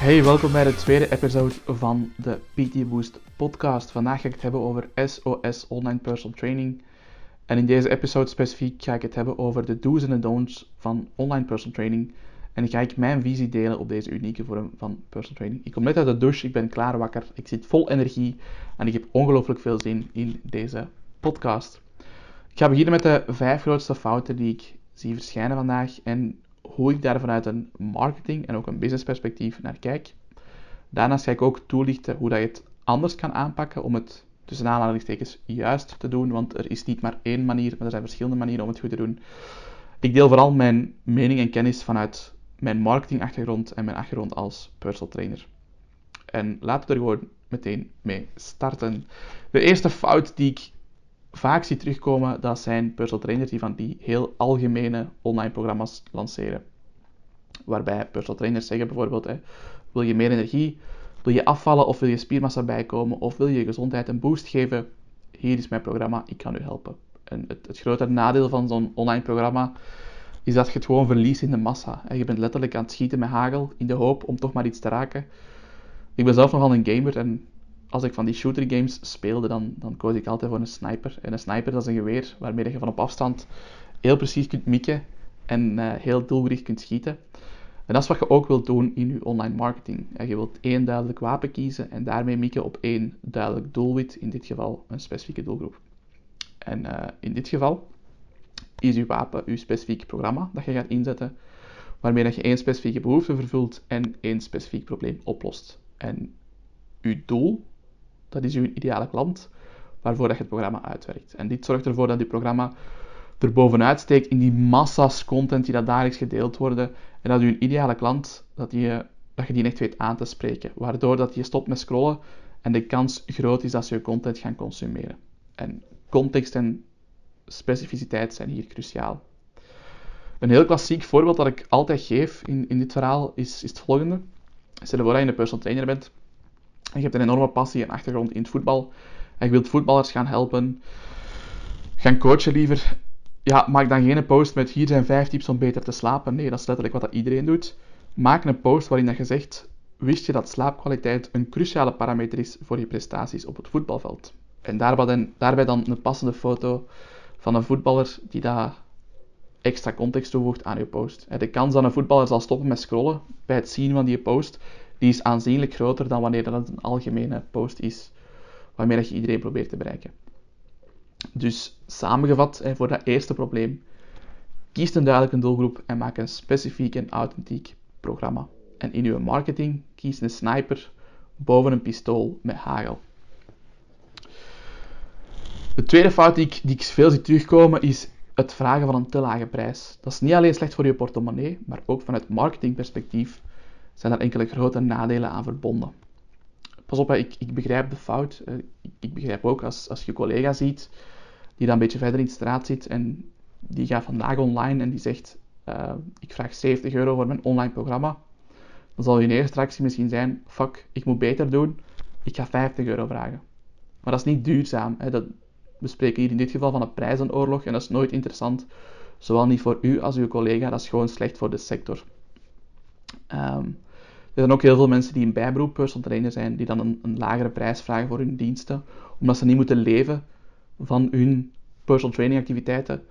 Hey, welkom bij de tweede episode van de PT Boost podcast. Vandaag ga ik het hebben over SOS Online Personal Training. En in deze episode specifiek ga ik het hebben over de do's en de don'ts van online personal training. En ga ik mijn visie delen op deze unieke vorm van personal training. Ik kom net uit de douche, ik ben klaar wakker, ik zit vol energie en ik heb ongelooflijk veel zin in deze podcast. Ik ga beginnen met de vijf grootste fouten die ik zie verschijnen vandaag en hoe ik daar vanuit een marketing en ook een business perspectief naar kijk. Daarnaast ga ik ook toelichten hoe dat je het anders kan aanpakken om het tussen aanhalingstekens juist te doen, want er is niet maar één manier, maar er zijn verschillende manieren om het goed te doen. Ik deel vooral mijn mening en kennis vanuit mijn marketingachtergrond en mijn achtergrond als personal trainer. En laten we er gewoon meteen mee starten. De eerste fout die ik vaak zie terugkomen, dat zijn personal trainers die van die heel algemene online programma's lanceren. Waarbij personal trainers zeggen bijvoorbeeld, hè, wil je meer energie, wil je afvallen of wil je spiermassa bijkomen of wil je gezondheid een boost geven, hier is mijn programma, ik kan u helpen. En het, het grote nadeel van zo'n online programma is dat je het gewoon verliest in de massa. Je bent letterlijk aan het schieten met hagel in de hoop om toch maar iets te raken. Ik ben zelf nogal een gamer en als ik van die shooter games speelde, dan, dan koos ik altijd voor een sniper. En een sniper dat is een geweer waarmee je van op afstand heel precies kunt mikken en uh, heel doelgericht kunt schieten. En dat is wat je ook wilt doen in je online marketing. Je wilt één duidelijk wapen kiezen en daarmee mikken op één duidelijk doelwit, in dit geval een specifieke doelgroep. En uh, in dit geval is uw wapen uw specifiek programma dat je gaat inzetten, waarmee dat je één specifieke behoefte vervult en één specifiek probleem oplost. En uw doel dat is uw ideale klant waarvoor dat je het programma uitwerkt. En dit zorgt ervoor dat je programma er bovenuit steekt in die massa's content die dat dagelijks gedeeld worden. En dat je ideale klant, dat, die, dat je die echt weet aan te spreken. Waardoor dat je stopt met scrollen en de kans groot is dat ze je content gaan consumeren. En context en specificiteit zijn hier cruciaal. Een heel klassiek voorbeeld dat ik altijd geef in, in dit verhaal is, is het volgende. Stel je voor dat je een personal trainer bent en je hebt een enorme passie en achtergrond in het voetbal. En je wilt voetballers gaan helpen, gaan coachen liever. Ja, maak dan geen post met hier zijn vijf tips om beter te slapen. Nee, dat is letterlijk wat dat iedereen doet. Maak een post waarin dat je zegt, wist je dat slaapkwaliteit een cruciale parameter is voor je prestaties op het voetbalveld? En daarbij dan, daarbij dan een passende foto van een voetballer die daar extra context toevoegt aan je post. De kans dat een voetballer zal stoppen met scrollen bij het zien van die post die is aanzienlijk groter dan wanneer dat een algemene post is, waarmee dat je iedereen probeert te bereiken. Dus samengevat, voor dat eerste probleem, kies een duidelijke doelgroep en maak een specifiek en authentiek programma. En in uw marketing kies een sniper boven een pistool met hagel. De tweede fout die ik, die ik veel zie terugkomen is het vragen van een te lage prijs. Dat is niet alleen slecht voor je portemonnee, maar ook vanuit marketingperspectief zijn er enkele grote nadelen aan verbonden. Pas op, ik, ik begrijp de fout. Eh, ik begrijp ook als, als je collega ziet die dan een beetje verder in de straat zit en die gaat vandaag online en die zegt uh, ik vraag 70 euro voor mijn online programma. Dan zal je eerste reactie misschien zijn, fuck, ik moet beter doen, ik ga 50 euro vragen. Maar dat is niet duurzaam. Hè. Dat, we spreken hier in dit geval van een prijzenoorlog en dat is nooit interessant. Zowel niet voor u als uw collega, dat is gewoon slecht voor de sector. Um, er zijn ook heel veel mensen die in bijberoep personal trainer zijn, die dan een, een, lagere prijs vragen voor hun diensten, omdat ze niet moeten leven van hun personal training activiteiten.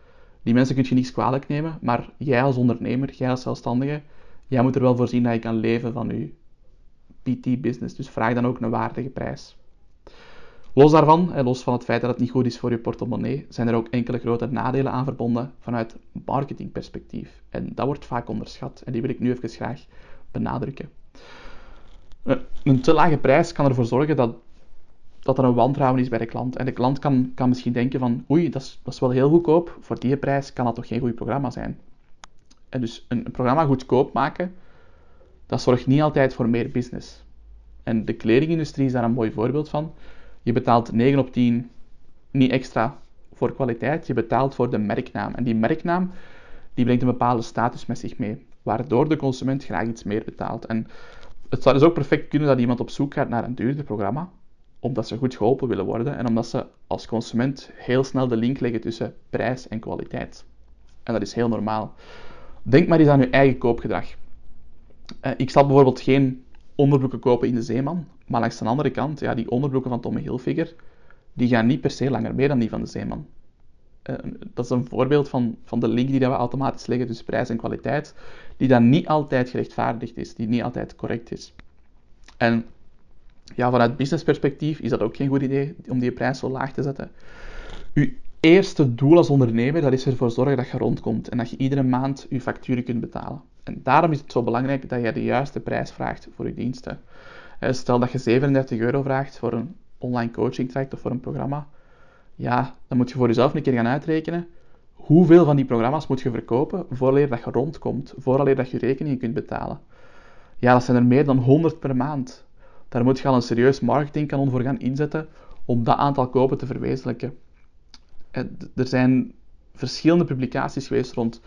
Die mensen kun je niet kwalijk nemen, maar jij als ondernemer, jij als zelfstandige, jij moet er wel voor zien dat je kan leven van je PT-business. Dus vraag dan ook een waardige prijs. Los daarvan, los van het feit dat het niet goed is voor je portemonnee, zijn er ook enkele grote nadelen aan verbonden vanuit marketingperspectief. En dat wordt vaak onderschat en die wil ik nu even graag benadrukken. Een te lage prijs kan ervoor zorgen dat, dat er een wantrouwen is bij de klant. En de klant kan, kan misschien denken van, oei, dat is, dat is wel heel goedkoop, voor die prijs kan dat toch geen goed programma zijn. En dus een, een programma goedkoop maken, dat zorgt niet altijd voor meer business. En de kledingindustrie is daar een mooi voorbeeld van. Je betaalt 9 op 10 niet extra voor kwaliteit, je betaalt voor de merknaam. En die merknaam die brengt een bepaalde status met zich mee, waardoor de consument graag iets meer betaalt. En het zou dus ook perfect kunnen dat iemand op zoek gaat naar een duurder programma, omdat ze goed geholpen willen worden en omdat ze als consument heel snel de link leggen tussen prijs en kwaliteit. En dat is heel normaal. Denk maar eens aan je eigen koopgedrag. Uh, ik zal bijvoorbeeld geen onderbroeken kopen in de Zeeman. Maar langs de andere kant, ja, die onderbroeken van Tommy Hilfiger, die gaan niet per se langer mee dan die van de Zeeman. Uh, dat is een voorbeeld van, van de link die dat we automatisch leggen tussen prijs en kwaliteit, die dan niet altijd gerechtvaardigd is, die niet altijd correct is. En ja, vanuit businessperspectief is dat ook geen goed idee om die prijs zo laag te zetten. Uw eerste doel als ondernemer, dat is ervoor zorgen dat je rondkomt en dat je iedere maand je facturen kunt betalen. En daarom is het zo belangrijk dat je de juiste prijs vraagt voor je diensten. Stel dat je 37 euro vraagt voor een online coaching traject of voor een programma. Ja, dan moet je voor jezelf een keer gaan uitrekenen hoeveel van die programma's moet je verkopen voordat je rondkomt, voordat je je rekeningen kunt betalen. Ja, dat zijn er meer dan 100 per maand. Daar moet je al een serieus marketingkanon voor gaan inzetten om dat aantal kopen te verwezenlijken. Er zijn verschillende publicaties geweest rond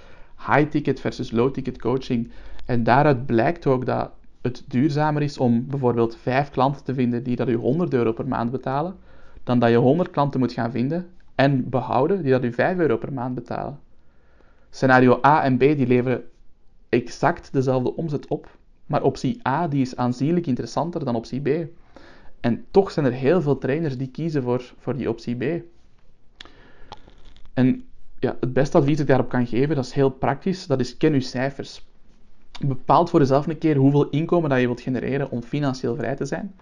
high-ticket versus low-ticket coaching. En daaruit blijkt ook dat het duurzamer is om bijvoorbeeld vijf klanten te vinden die dat je 100 euro per maand betalen, dan dat je 100 klanten moet gaan vinden en behouden die dat u 5 euro per maand betalen. Scenario A en B die leveren exact dezelfde omzet op, maar optie A die is aanzienlijk interessanter dan optie B. En toch zijn er heel veel trainers die kiezen voor, voor die optie B. En ja, het beste advies dat ik daarop kan geven, dat is heel praktisch, dat is ken uw cijfers. Bepaal voor jezelf een keer hoeveel inkomen dat je wilt genereren om financieel vrij te zijn.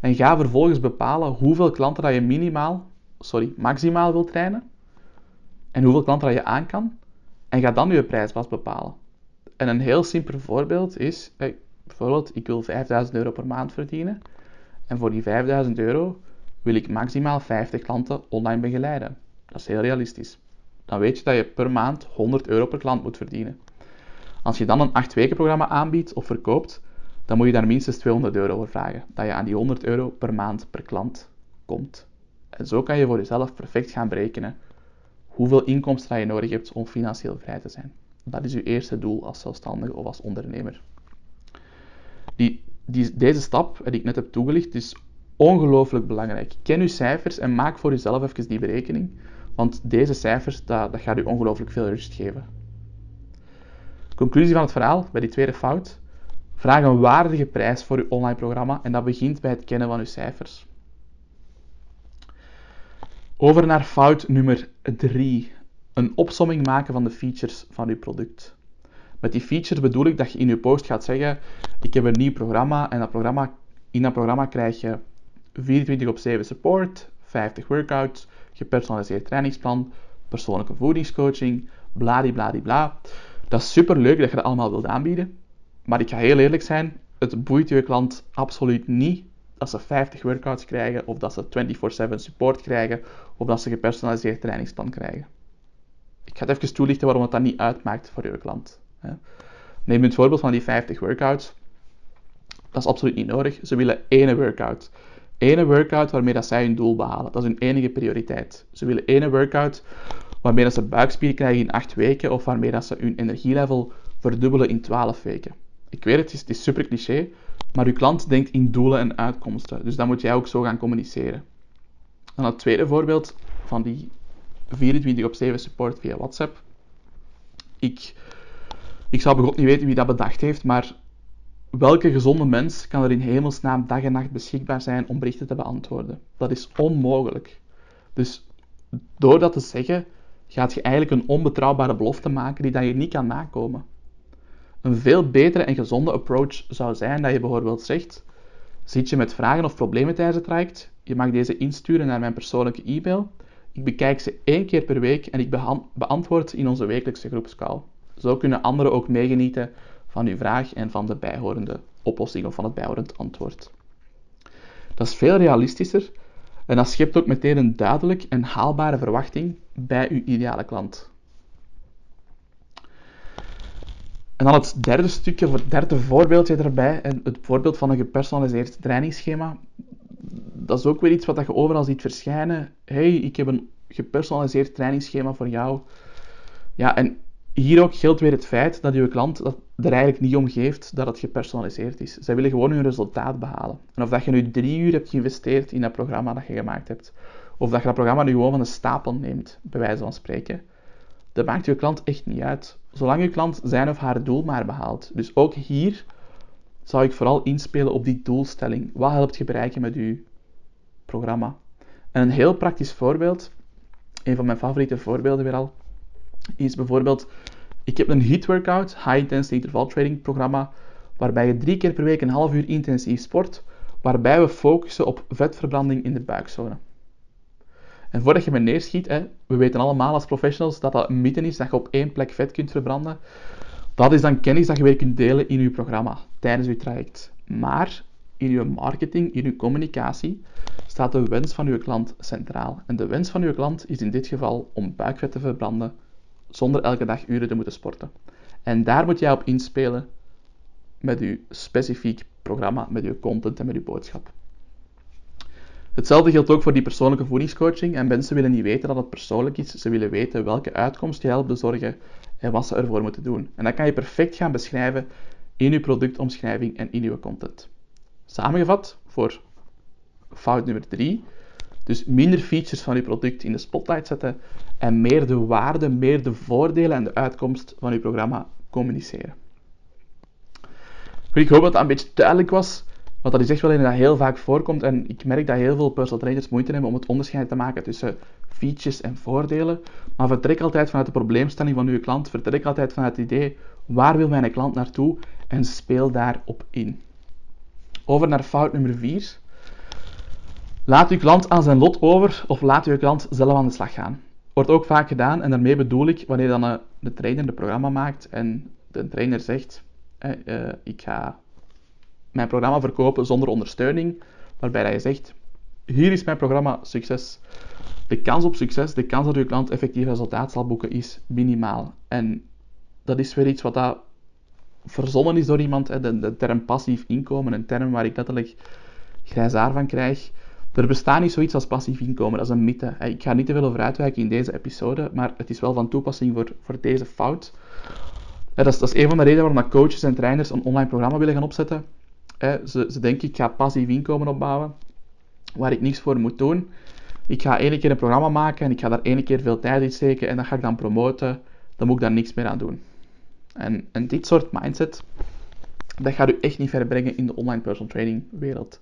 En ga vervolgens bepalen hoeveel klanten dat je minimaal, sorry, maximaal wilt trainen. En hoeveel klanten dat je aan kan. En ga dan je prijs bepalen. En een heel simpel voorbeeld is, bijvoorbeeld, ik wil 5000 euro per maand verdienen. En voor die 5000 euro wil ik maximaal 50 klanten online begeleiden. Dat is heel realistisch. Dan weet je dat je per maand 100 euro per klant moet verdienen. Als je dan een 8 weken programma aanbiedt of verkoopt, dan moet je daar minstens 200 euro voor vragen. Dat je aan die 100 euro per maand per klant komt. En zo kan je voor jezelf perfect gaan berekenen hoeveel inkomsten je nodig hebt om financieel vrij te zijn. Dat is je eerste doel als zelfstandige of als ondernemer. Die, die, deze stap, die ik net heb toegelicht, is ongelooflijk belangrijk. Ken je cijfers en maak voor jezelf even die berekening. Want deze cijfers, dat, dat gaat u ongelooflijk veel rust geven. Conclusie van het verhaal, bij die tweede fout. Vraag een waardige prijs voor uw online programma en dat begint bij het kennen van uw cijfers. Over naar fout nummer 3. Een opsomming maken van de features van uw product. Met die features bedoel ik dat je in je post gaat zeggen: Ik heb een nieuw programma en dat programma, in dat programma krijg je 24 op 7 support, 50 workouts, gepersonaliseerd trainingsplan, persoonlijke voedingscoaching, bladibladibla. Dat is super leuk dat je dat allemaal wilt aanbieden. Maar ik ga heel eerlijk zijn, het boeit je klant absoluut niet dat ze 50 workouts krijgen, of dat ze 24-7 support krijgen, of dat ze gepersonaliseerd trainingsplan krijgen. Ik ga het even toelichten waarom het dat niet uitmaakt voor je klant. Neem het voorbeeld van die 50 workouts. Dat is absoluut niet nodig. Ze willen één workout. Ene workout waarmee dat zij hun doel behalen. Dat is hun enige prioriteit. Ze willen ene workout waarmee dat ze buikspier krijgen in 8 weken of waarmee dat ze hun energielevel verdubbelen in 12 weken. Ik weet het, het is, super cliché, maar uw klant denkt in doelen en uitkomsten. Dus dat moet jij ook zo gaan communiceren. Dan het tweede voorbeeld van die 24 op 7 support via WhatsApp. Ik, ik zou begot niet weten wie dat bedacht heeft, maar welke gezonde mens kan er in hemelsnaam dag en nacht beschikbaar zijn om berichten te beantwoorden? Dat is onmogelijk. Dus door dat te zeggen, gaat je eigenlijk een onbetrouwbare belofte maken die dat je niet kan nakomen. Een veel betere en gezonde approach zou zijn dat je bijvoorbeeld zegt: Zit je met vragen of problemen tijdens het traject? Je mag deze insturen naar mijn persoonlijke e-mail. Ik bekijk ze één keer per week en ik beantwoord in onze wekelijkse groepscall. Zo kunnen anderen ook meegenieten van uw vraag en van de bijhorende oplossing of van het bijhorend antwoord. Dat is veel realistischer en dat schept ook meteen een duidelijk en haalbare verwachting bij uw ideale klant. En dan het derde stukje, of het derde voorbeeldje erbij, en het voorbeeld van een gepersonaliseerd trainingsschema. Dat is ook weer iets wat je overal ziet verschijnen. hey, ik heb een gepersonaliseerd trainingsschema voor jou. Ja, en hier ook geldt weer het feit dat je klant dat er eigenlijk niet om geeft dat het gepersonaliseerd is. Zij willen gewoon hun resultaat behalen. En of dat je nu drie uur hebt geïnvesteerd in dat programma dat je gemaakt hebt, of dat je dat programma nu gewoon van de stapel neemt, bij wijze van spreken, dat maakt je klant echt niet uit. Zolang je klant zijn of haar doel maar behaalt. Dus ook hier, zou ik vooral inspelen op die doelstelling. Wat helpt je bereiken met je programma? En een heel praktisch voorbeeld, een van mijn favoriete voorbeelden weer al, is bijvoorbeeld, ik heb een HIIT workout, High Intensity Interval Training programma, waarbij je drie keer per week een half uur intensief sport, waarbij we focussen op vetverbranding in de buikzone. En voordat je me neerschiet, hè, we weten allemaal als professionals dat dat een mythe is, dat je op één plek vet kunt verbranden. Dat is dan kennis dat je weer kunt delen in je programma, tijdens je traject. Maar in je marketing, in je communicatie, staat de wens van je klant centraal. En de wens van je klant is in dit geval om buikvet te verbranden zonder elke dag uren te moeten sporten. En daar moet jij op inspelen met je specifiek programma, met je content en met je boodschap. Hetzelfde geldt ook voor die persoonlijke voedingscoaching. En mensen willen niet weten dat het persoonlijk is. Ze willen weten welke uitkomst je helpt bezorgen en wat ze ervoor moeten doen. En dat kan je perfect gaan beschrijven in je productomschrijving en in je content. Samengevat voor fout nummer 3. Dus minder features van je product in de spotlight zetten en meer de waarde, meer de voordelen en de uitkomst van je programma communiceren. Ik hoop dat dat een beetje duidelijk was. Want dat is echt wel dat heel vaak voorkomt. En ik merk dat heel veel personal trainers moeite hebben om het onderscheid te maken tussen features en voordelen. Maar vertrek altijd vanuit de probleemstelling van uw klant. Vertrek altijd vanuit het idee, waar wil mijn klant naartoe? En speel daarop in. Over naar fout nummer 4. Laat uw klant aan zijn lot over of laat uw klant zelf aan de slag gaan. Wordt ook vaak gedaan en daarmee bedoel ik wanneer dan de trainer een programma maakt en de trainer zegt, eh, eh, ik ga mijn programma verkopen zonder ondersteuning, waarbij je zegt, hier is mijn programma, succes. De kans op succes, de kans dat uw klant effectief resultaat zal boeken, is minimaal. En dat is weer iets wat dat verzonnen is door iemand, de, term passief inkomen, een term waar ik letterlijk grijzaar van krijg. Er bestaat niet zoiets als passief inkomen, dat is een mythe. Ik ga niet te veel over uitwijken in deze episode, maar het is wel van toepassing voor, voor deze fout. Dat is, dat is een van de redenen waarom coaches en trainers een online programma willen gaan opzetten ze, ze denken, ik ga passief inkomen opbouwen, waar ik niks voor moet doen. Ik ga één keer een programma maken en ik ga daar één keer veel tijd in steken en dat ga ik dan promoten. Dan moet ik daar niks meer aan doen. En, en dit soort mindset, dat gaat u echt niet verder brengen in de online personal training wereld.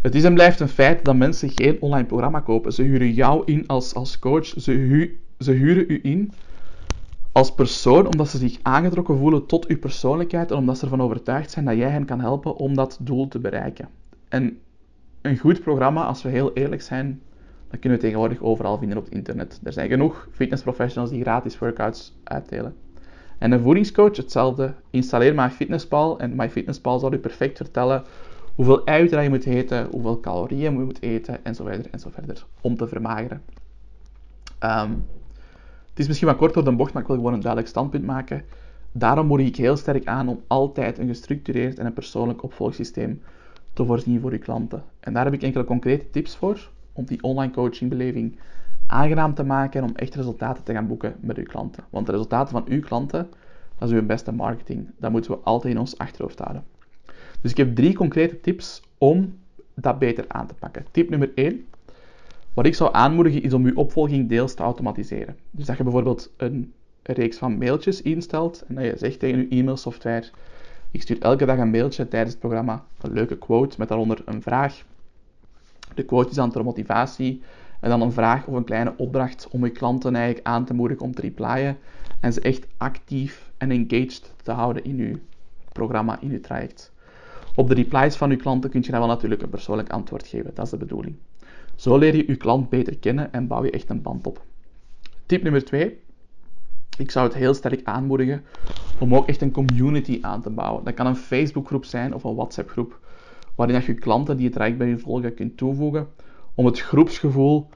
Het is en blijft een feit dat mensen geen online programma kopen. Ze huren jou in als, als coach. Ze, ze huren u in als persoon omdat ze zich aangetrokken voelen tot uw persoonlijkheid en omdat ze ervan overtuigd zijn dat jij hen kan helpen om dat doel te bereiken. En een goed programma, als we heel eerlijk zijn, dat kunnen we tegenwoordig overal vinden op het internet. Er zijn genoeg fitnessprofessionals die gratis workouts uitdelen. En een voedingscoach hetzelfde. Installeer MyFitnessPal en MyFitnessPal zal u perfect vertellen hoeveel eiwitten je moet eten, hoeveel calorieën je moet eten en zo verder en zo verder om te vermageren. Het is misschien wat kort door de bocht, maar ik wil gewoon een duidelijk standpunt maken. Daarom moedig ik heel sterk aan om altijd een gestructureerd en een persoonlijk opvolgsysteem te voorzien voor uw klanten. En daar heb ik enkele concrete tips voor om die online coachingbeleving aangenaam te maken en om echt resultaten te gaan boeken met uw klanten. Want de resultaten van uw klanten, dat is uw beste marketing. Dat moeten we altijd in ons achterhoofd houden. Dus ik heb drie concrete tips om dat beter aan te pakken. Tip nummer 1. Wat ik zou aanmoedigen is om je opvolging deels te automatiseren. Dus dat je bijvoorbeeld een reeks van mailtjes instelt en dat je zegt tegen je e-mailsoftware: Ik stuur elke dag een mailtje tijdens het programma, een leuke quote met daaronder een vraag. De quote is dan ter motivatie en dan een vraag of een kleine opdracht om je klanten eigenlijk aan te moedigen om te replyen en ze echt actief en engaged te houden in je programma, in je traject. Op de replies van je klanten kun je dan wel natuurlijk een persoonlijk antwoord geven, dat is de bedoeling. Zo leer je je klant beter kennen en bouw je echt een band op. Tip nummer 2. Ik zou het heel sterk aanmoedigen om ook echt een community aan te bouwen. Dat kan een Facebookgroep zijn of een WhatsApp-groep, waarin je klanten die het traject bij je volgen kunt toevoegen, om het groepsgevoel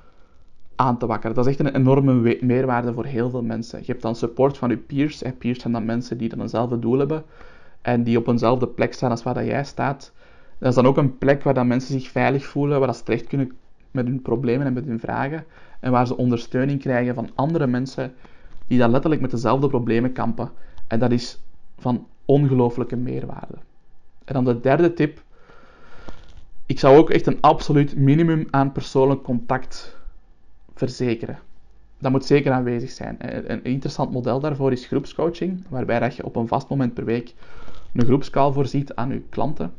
aan te wakkeren. Dat is echt een enorme meerwaarde voor heel veel mensen. Je hebt dan support van je peers. En peers zijn dan mensen die dan eenzelfde doel hebben en die op eenzelfde plek staan als waar dat jij staat. Dat is dan ook een plek waar dan mensen zich veilig voelen, waar dat ze terecht kunnen met hun problemen en met hun vragen. En waar ze ondersteuning krijgen van andere mensen die dan letterlijk met dezelfde problemen kampen. En dat is van ongelooflijke meerwaarde. En dan de derde tip. Ik zou ook echt een absoluut minimum aan persoonlijk contact verzekeren. dat moet zeker aanwezig zijn. Een interessant model daarvoor is groepscoaching, waarbij dat je op een vast moment per week een groepscall voorziet aan je klanten.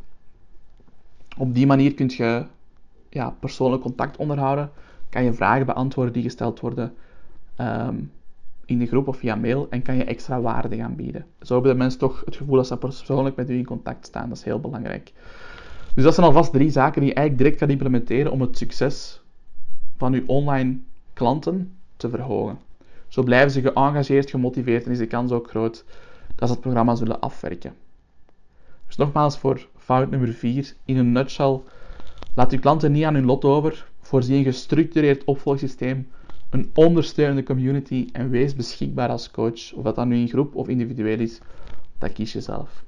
Op die manier kun je ja, persoonlijk contact onderhouden, kan je vragen beantwoorden die gesteld worden ehm, in de groep of via mail en kan je extra waarde gaan bieden. Zo hebben de mensen toch het gevoel dat ze persoonlijk met u in contact staan. Dat is heel belangrijk. Dus dat zijn alvast drie zaken die je eigenlijk direct kan implementeren om het succes van uw online klanten te verhogen. Zo blijven ze geëngageerd, gemotiveerd en is de kans ook groot dat ze het programma zullen afwerken. Dus nogmaals voor fout nummer 4. In een nutshell, laat uw klanten niet aan hun lot over. Voorzie een gestructureerd opvolgsysteem, een ondersteunende community en wees beschikbaar als coach. Of dat dan nu in groep of individueel is, dat kies je zelf.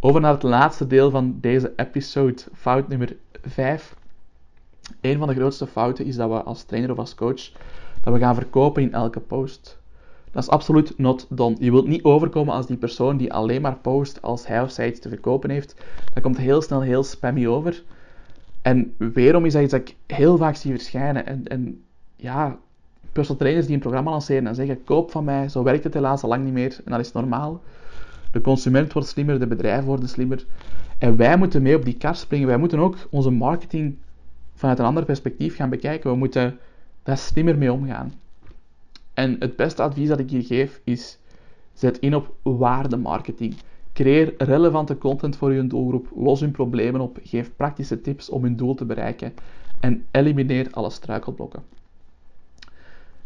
Over naar het laatste deel van deze episode, fout nummer 5. Een van de grootste fouten is dat we als trainer of als coach dat we gaan verkopen in elke post. Dat is absoluut not done. Je wilt niet overkomen als die persoon die alleen maar post als hij of zij iets te verkopen heeft. Dat komt heel snel heel spammy over. En weerom is dat iets dat ik heel vaak zie verschijnen. En, en ja, personal trainers die een programma lanceren en zeggen: koop van mij, zo werkt het helaas al lang niet meer. En dat is normaal. De consument wordt slimmer, de bedrijven worden slimmer. En wij moeten mee op die kar springen. Wij moeten ook onze marketing vanuit een ander perspectief gaan bekijken. We moeten daar slimmer mee omgaan. En het beste advies dat ik hier geef is: zet in op waardemarketing. Creëer relevante content voor je doelgroep, los hun problemen op, geef praktische tips om hun doel te bereiken en elimineer alle struikelblokken.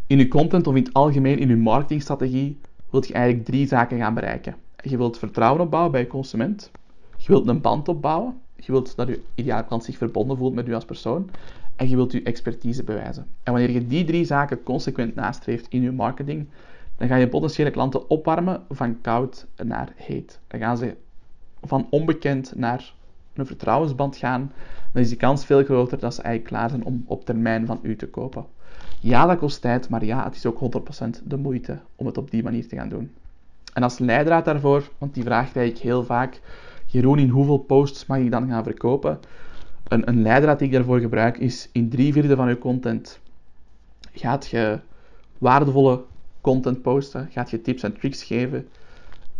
In je content of in het algemeen in je marketingstrategie wilt je eigenlijk drie zaken gaan bereiken. Je wilt vertrouwen opbouwen bij je consument, je wilt een band opbouwen, je wilt dat je ideale klant zich verbonden voelt met u als persoon en je wilt je expertise bewijzen. En wanneer je die drie zaken consequent nastreeft in je marketing, dan ga je potentiële klanten opwarmen van koud naar heet. Dan gaan ze van onbekend naar een vertrouwensband gaan. Dan is die kans veel groter dat ze eigenlijk klaar zijn om op termijn van u te kopen. Ja, dat kost tijd, maar ja, het is ook 100% de moeite om het op die manier te gaan doen. En als leidraad daarvoor, want die vraag krijg ik heel vaak, Jeroen, in hoeveel posts mag ik dan gaan verkopen? Een, een leidraad die ik daarvoor gebruik is in drie vierde van je content gaat je waardevolle content posten, gaat je tips en tricks geven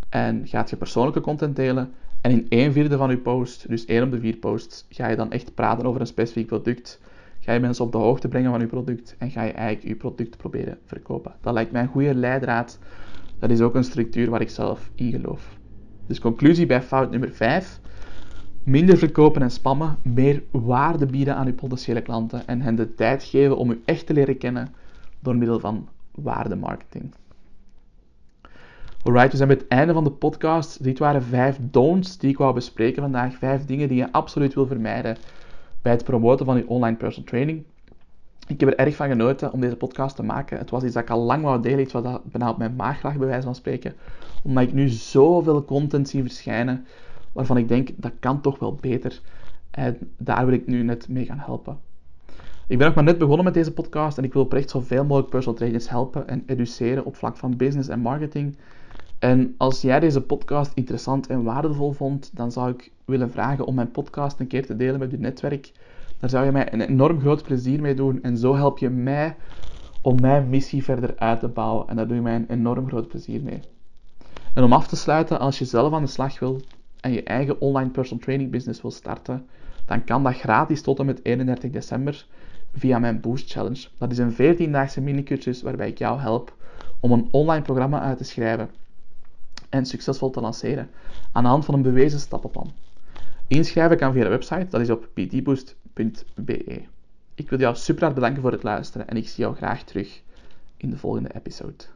en gaat je persoonlijke content delen. En in één vierde van je post, dus één op de vier posts, ga je dan echt praten over een specifiek product. Ga je mensen op de hoogte brengen van je product en ga je eigenlijk je product proberen verkopen. Dat lijkt mij een goede leidraad. Dat is ook een structuur waar ik zelf in geloof. Dus conclusie bij fout nummer 5. Minder verkopen en spammen, meer waarde bieden aan uw potentiële klanten en hen de tijd geven om u echt te leren kennen door middel van waardemarketing. Alright, we zijn bij het einde van de podcast. Dit waren vijf don'ts die ik wou bespreken vandaag. Vijf dingen die je absoluut wil vermijden bij het promoten van je online personal training. Ik heb er erg van genoten om deze podcast te maken. Het was iets dat ik al lang wou delen, iets wat bijna op mijn maag lag, bij wijze van spreken. Omdat ik nu zoveel content zie verschijnen waarvan ik denk, dat kan toch wel beter. En daar wil ik nu net mee gaan helpen. Ik ben nog maar net begonnen met deze podcast en ik wil oprecht zoveel mogelijk personal trainers helpen en educeren op vlak van business en marketing. En als jij deze podcast interessant en waardevol vond, dan zou ik willen vragen om mijn podcast een keer te delen met je netwerk. Daar zou je mij een enorm groot plezier mee doen en zo help je mij om mijn missie verder uit te bouwen. En daar doe je mij een enorm groot plezier mee. En om af te sluiten, als je zelf aan de slag wil en je eigen online personal training business wil starten, dan kan dat gratis tot en met 31 december via mijn Boost Challenge. Dat is een 14-daagse mini-cursus waarbij ik jou help om een online programma uit te schrijven en succesvol te lanceren aan de hand van een bewezen stappenplan. Inschrijven kan via de website, dat is op ptboost.be. Ik wil jou super hard bedanken voor het luisteren en ik zie jou graag terug in de volgende episode.